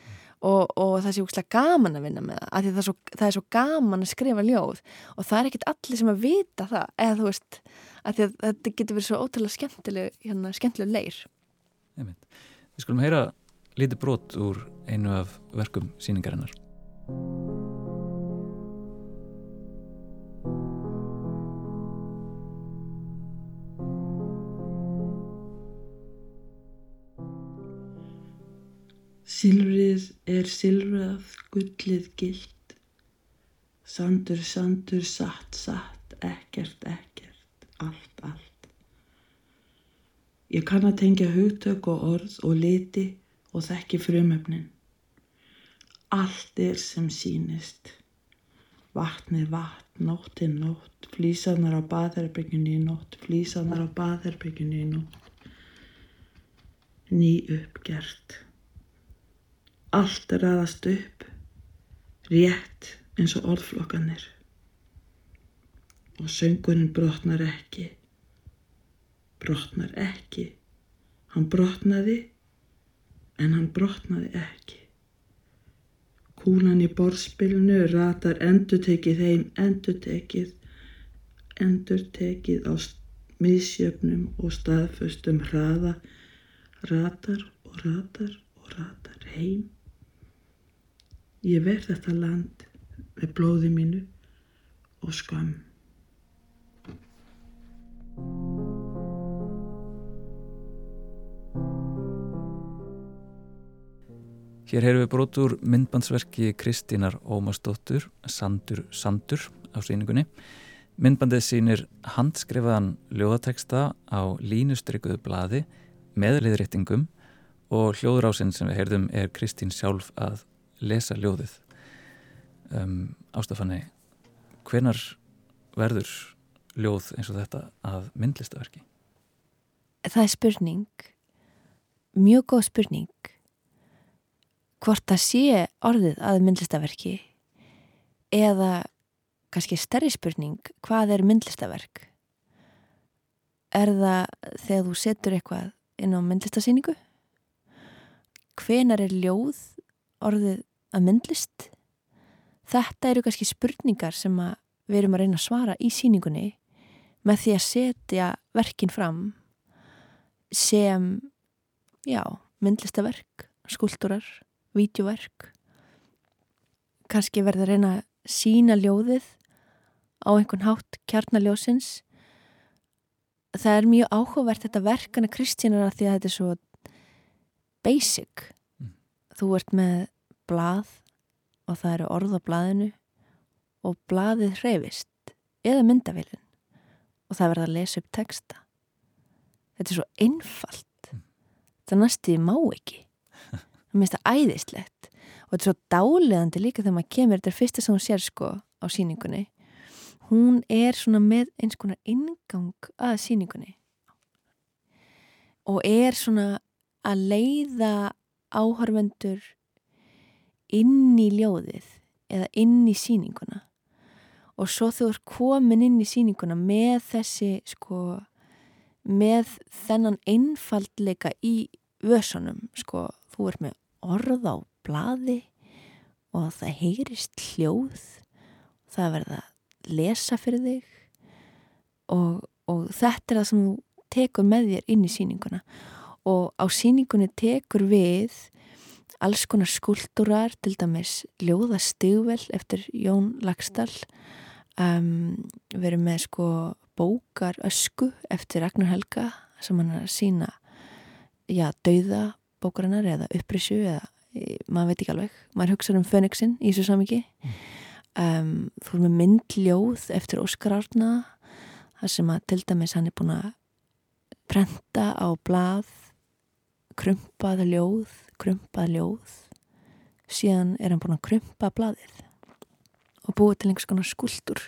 og, og það sé úkslega gaman að vinna með það, af því það er, svo, það er svo gaman að skrifa ljóð. Og það er ekkit allir sem að vita það, eða þú veist af því að þetta getur verið svo ótrúlega skemmtileg hérna, skemmtileg leir. Við skulum heyra lítið brot úr einu af verkum síningarinnar Silfrið er silfrað, gullið gilt. Sandur, sandur, satt, satt, ekkert, ekkert, allt, allt. Ég kann að tengja hugtök og orð og liti og þekki frumöfnin. Allt er sem sínist. Vatnið vatn, nóttið nótt, flísanar á baðherbyggjunni í nótt, flísanar á baðherbyggjunni í nótt. Ný uppgert. Allt raðast upp, rétt eins og orðflokkanir. Og söngurinn brotnar ekki, brotnar ekki. Hann brotnaði, en hann brotnaði ekki. Kúlan í borðspilinu ratar endurtekið heim, endurtekið, endurtekið á miðsjöfnum og staðföstum hraða, ratar og ratar og ratar heim. Ég verð þetta land með blóði mínu og skam. Hér heyrðum við brotur myndbandsverki Kristínar Ómarsdóttur, Sandur Sandur á síningunni. Myndbandið sínir handskrifaðan ljóðateksta á línustrygguðu bladi með liðréttingum og hljóðrásinn sem við heyrðum er Kristín sjálf að lesa ljóðið. Um, Ástafanni, hvenar verður ljóð eins og þetta að myndlistaverki? Það er spurning, mjög góð spurning hvort það sé orðið að myndlistaverki eða kannski stærri spurning hvað er myndlistaverk er það þegar þú setur eitthvað inn á myndlistasýningu hvenar er ljóð orðið að myndlist? Þetta eru kannski spurningar sem við erum að reyna að svara í síningunni með því að setja verkin fram sem já, myndlistaverk skúltúrar vídeoverk kannski verða að reyna að sína ljóðið á einhvern hátt kjarnaljósins það er mjög áhugavert þetta verkana Kristjánar að því að þetta er svo basic. Mm. þú ert með blað og það eru orð á blaðinu og blaðið hreyfist eða myndavillin og það verða að lesa upp texta. Þetta er svo einfalt. Mm. það næstuði má ekki. Það minnst það æðislegt. Og þetta er svo dáleðandi líka þegar maður kemur þetta er fyrsta sem hún sér sko á síningunni hún er svona með eins konar ingang að síningunni og er svona að leiða áhörvendur inn í ljóðið eða inn í síninguna og svo þú er komin inn í síninguna með þessi sko með þennan einfaldleika í vösunum sko þú ert með orð á bladi og það heyrist hljóð það verða að lesa fyrir þig og, og þetta er það sem þú tekur með þér inn í síninguna og á síningunni tekur við alls konar skúltúrar til dæmis ljóðastigvel eftir Jón Lagstall um, við erum með sko bókar ösku eftir Ragnar Helga sem hann er að sína já, dauða bókarinnar eða upprissu eða maður veit ekki alveg, maður hugsa um Fönixin í þessu samiki mm. um, þú erum með myndljóð eftir Óskar Árna þar sem að til dæmis hann er búin að prenta á blað krumpað ljóð krumpað ljóð. Síðan er hann búin að krumpa blaðið og búið til einhvers konar skuldur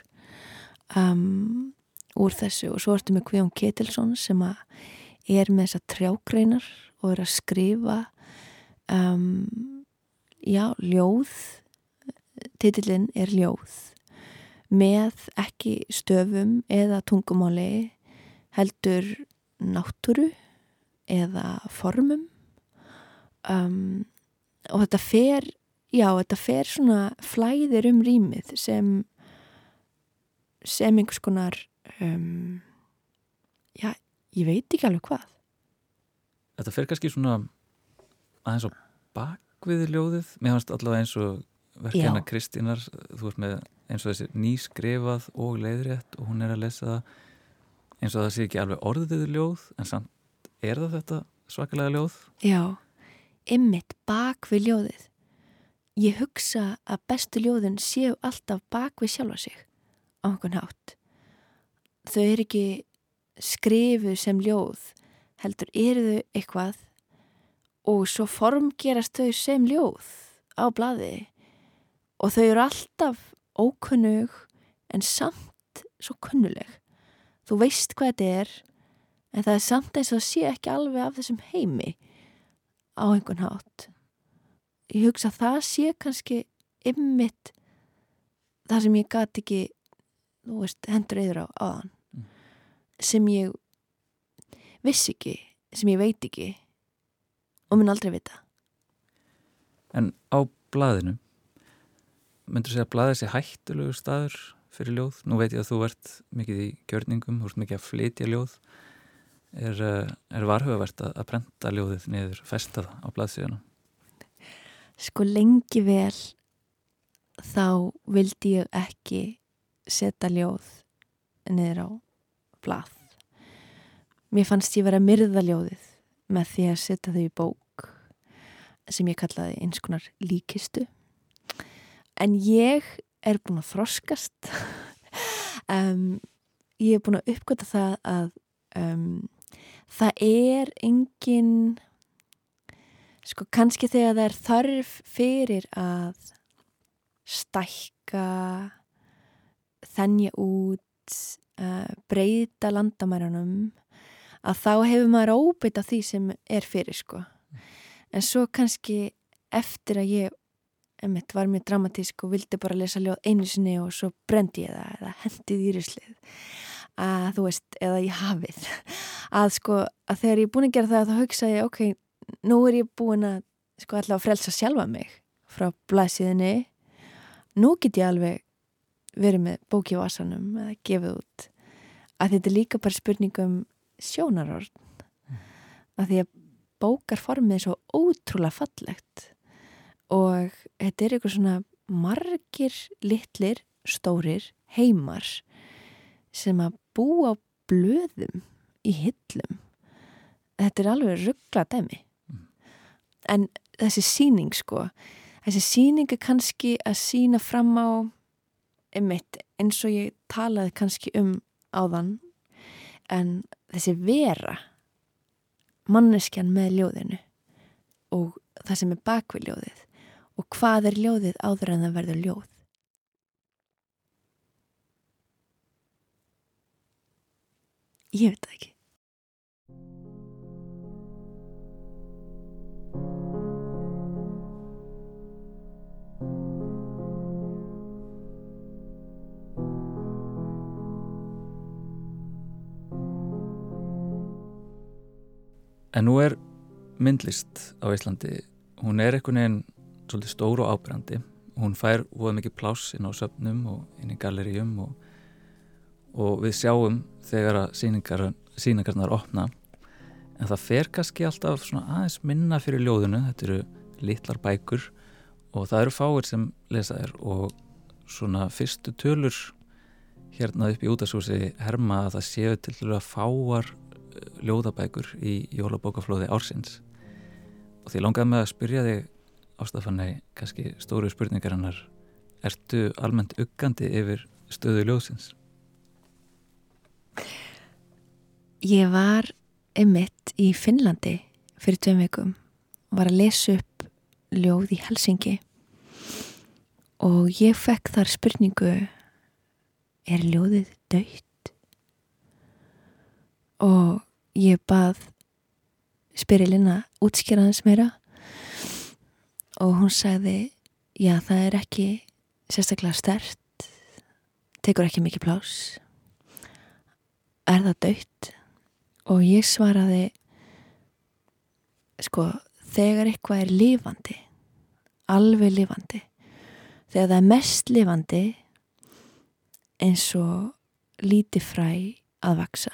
um, úr þessu. Og svo ertu með Kvíðan Ketilsson sem er með þessa trjágreinar og er að skrifa um, já, ljóð. Titillin er ljóð með ekki stöfum eða tungumáli heldur náttúru eða formum um, og þetta fer já, þetta fer svona flæðir um rýmið sem sem einhvers konar um, já, ég veit ekki alveg hvað. Þetta fer kannski svona aðeins á bakvið ljóðið, mér fannst allavega eins og verkefna Kristínar, þú ert með eins og þessi nýskrefað og leiðrétt og hún er að lesa það eins og það sé ekki alveg orðið ljóð en samt er það þetta svakalega ljóð? Já, ymmit bak við ljóðið. Ég hugsa að bestu ljóðin séu alltaf bak við sjálfa sig á einhvern hátt. Þau eru ekki skrifuð sem ljóð, heldur eru þau eitthvað og svo formgerast þau sem ljóð á bladi og þau eru alltaf ókunnug en samt svo kunnuleg. Þú veist hvað þetta er en það er samt eins og sé ekki alveg af þessum heimi á einhvern hátt. Ég hugsa að það sé kannski ymmit það sem ég gati ekki þú veist, hendur eður á aðan mm. sem ég vissi ekki, sem ég veit ekki og mun aldrei vita En á blaðinu myndur þú segja að blaðið sé hættulegu staður fyrir ljóð? Nú veit ég að þú ert mikið í gjörningum, þú ert mikið að flytja ljóð er, eh, er varhugavert að, brenda ljóðið niður festað á blaðsíðana? Sko lengi vel þá vildi ég ekki setja ljóð niður á blað. Mér fannst ég vera að myrða ljóðið með því að setja þau í bók sem ég kallaði eins konar líkistu. En ég er búin að þroskast. um, ég er búin að uppgöta það að um, það er engin sko kannski þegar það er þarf fyrir að stækka þennja út uh, breyta landamærunum að þá hefur maður óbytt af því sem er fyrir sko. En svo kannski eftir að ég emitt, var mjög dramatísk og vildi bara lesa ljóð einu sinni og svo brendi ég það eða hendið í rislið að þú veist, eða í hafið. Að sko, að þegar ég er búin að gera það þá hugsa ég, ok, nú er ég búin að sko alltaf að frelsa sjálfa mig frá blæsiðinni nú get ég alveg verið með bóki á asanum eða gefið út. Að þetta er líka bara spurningum sjónarorn mm. að því að bókarformið er svo ótrúlega fallegt. Og þetta er eitthvað svona margir litlir, stórir heimar sem að búa á blöðum í hillum. Þetta er alveg ruggla dæmi. Mm. en þessi síning sko þessi síning er kannski að sína fram á einmitt eins og ég talaði kannski um áðan en þessi vera manneskjan með ljóðinu og það sem er bakvið ljóðið og hvað er ljóðið áður en það verður ljóð ég veit það ekki En nú er myndlist á Íslandi, hún er einhvern veginn svolítið stóru og ábyrgandi. Hún fær óða mikið pláss inn á söpnum og inn í galleríum og, og við sjáum þegar að síningar, síningarnar opna. En það fer kannski alltaf aðeins minna fyrir ljóðinu, þetta eru litlar bækur. Og það eru fáir sem lesa þér og svona fyrstu tölur hérna upp í útasúsi herma að það séu til að fáar ljóðabækur í jólabókaflóði ársins. Og því langaði með að spyrja þig ástafanni kannski stóru spurningar hannar ertu almennt uggandi yfir stöðu ljóðsins? Ég var emitt í Finnlandi fyrir tveim veikum og var að lesa upp ljóð í Helsingi og ég fekk þar spurningu er ljóðið döytt? og ég bað spyrilina útskýraðans meira og hún sagði já það er ekki sérstaklega stert tekur ekki mikið plás er það dött og ég svaraði sko þegar eitthvað er lifandi alveg lifandi þegar það er mest lifandi eins og lítið fræ að vaksa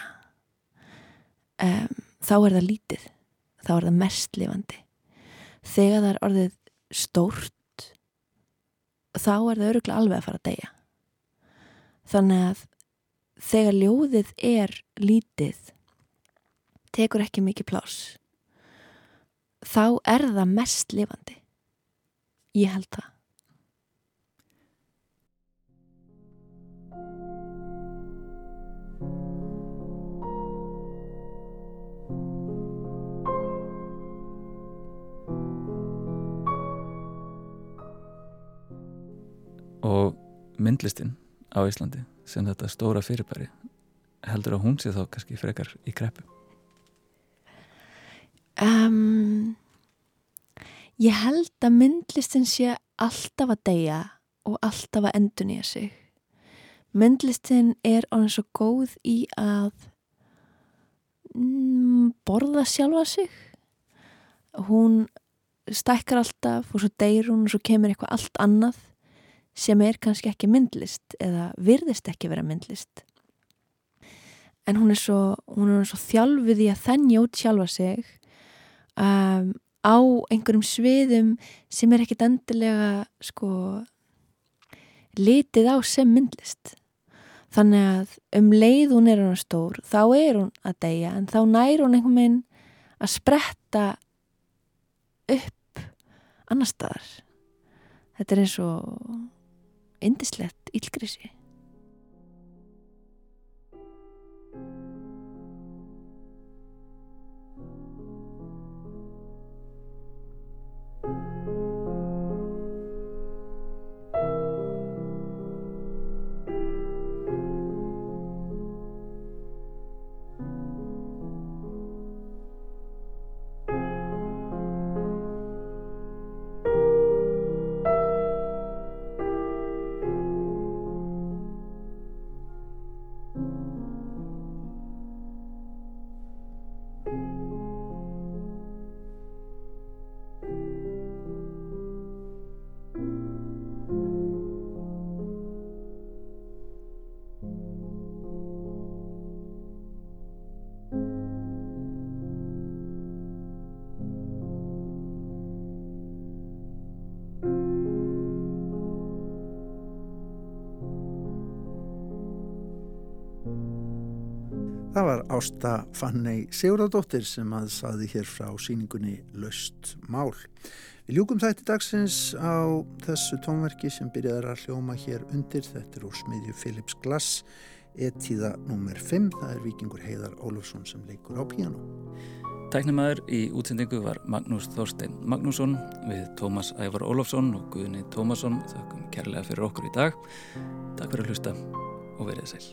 um, þá er það lítið þá er það mest lifandi. Þegar það er orðið stórt þá er það öruglega alveg að fara að deyja. Þannig að þegar ljóðið er lítið tekur ekki mikið plás þá er það mest lifandi. Ég held það. Og myndlistin á Íslandi sem þetta stóra fyrirbæri heldur að hún sé þá kannski frekar í kreppu? Um, Ég held að myndlistin sé alltaf að deyja og alltaf að endur nýja sig. Myndlistin er ánum svo góð í að mm, borða sjálfa sig. Hún stækkar alltaf og svo deyr hún og svo kemur eitthvað allt annað sem er kannski ekki myndlist eða virðist ekki vera myndlist. En hún er svo, hún er svo þjálfið í að þennja út sjálfa sig um, á einhverjum sviðum sem er ekkit endilega sko litið á sem myndlist. Þannig að um leið hún er hún stór þá er hún að deyja en þá nær hún einhvern veginn að spretta upp annar staðar. Þetta er eins og indislegt ílgrisi. Það var Ásta Fanney Sigurðardóttir sem að saði hér frá síningunni Löst Mál. Við ljúkum þætti dagsins á þessu tónverki sem byrjaður að hljóma hér undir. Þetta er úr smiðju Philips Glass, etíða nr. 5. Það er vikingur Heiðar Ólafsson sem leikur á piano. Tæknumæður í útsendingu var Magnús Þorstein Magnússon við Tómas Ævar Ólafsson og Guðni Tómasson. Þakkum kærlega fyrir okkur í dag. Takk fyrir að hlusta og verið sæl.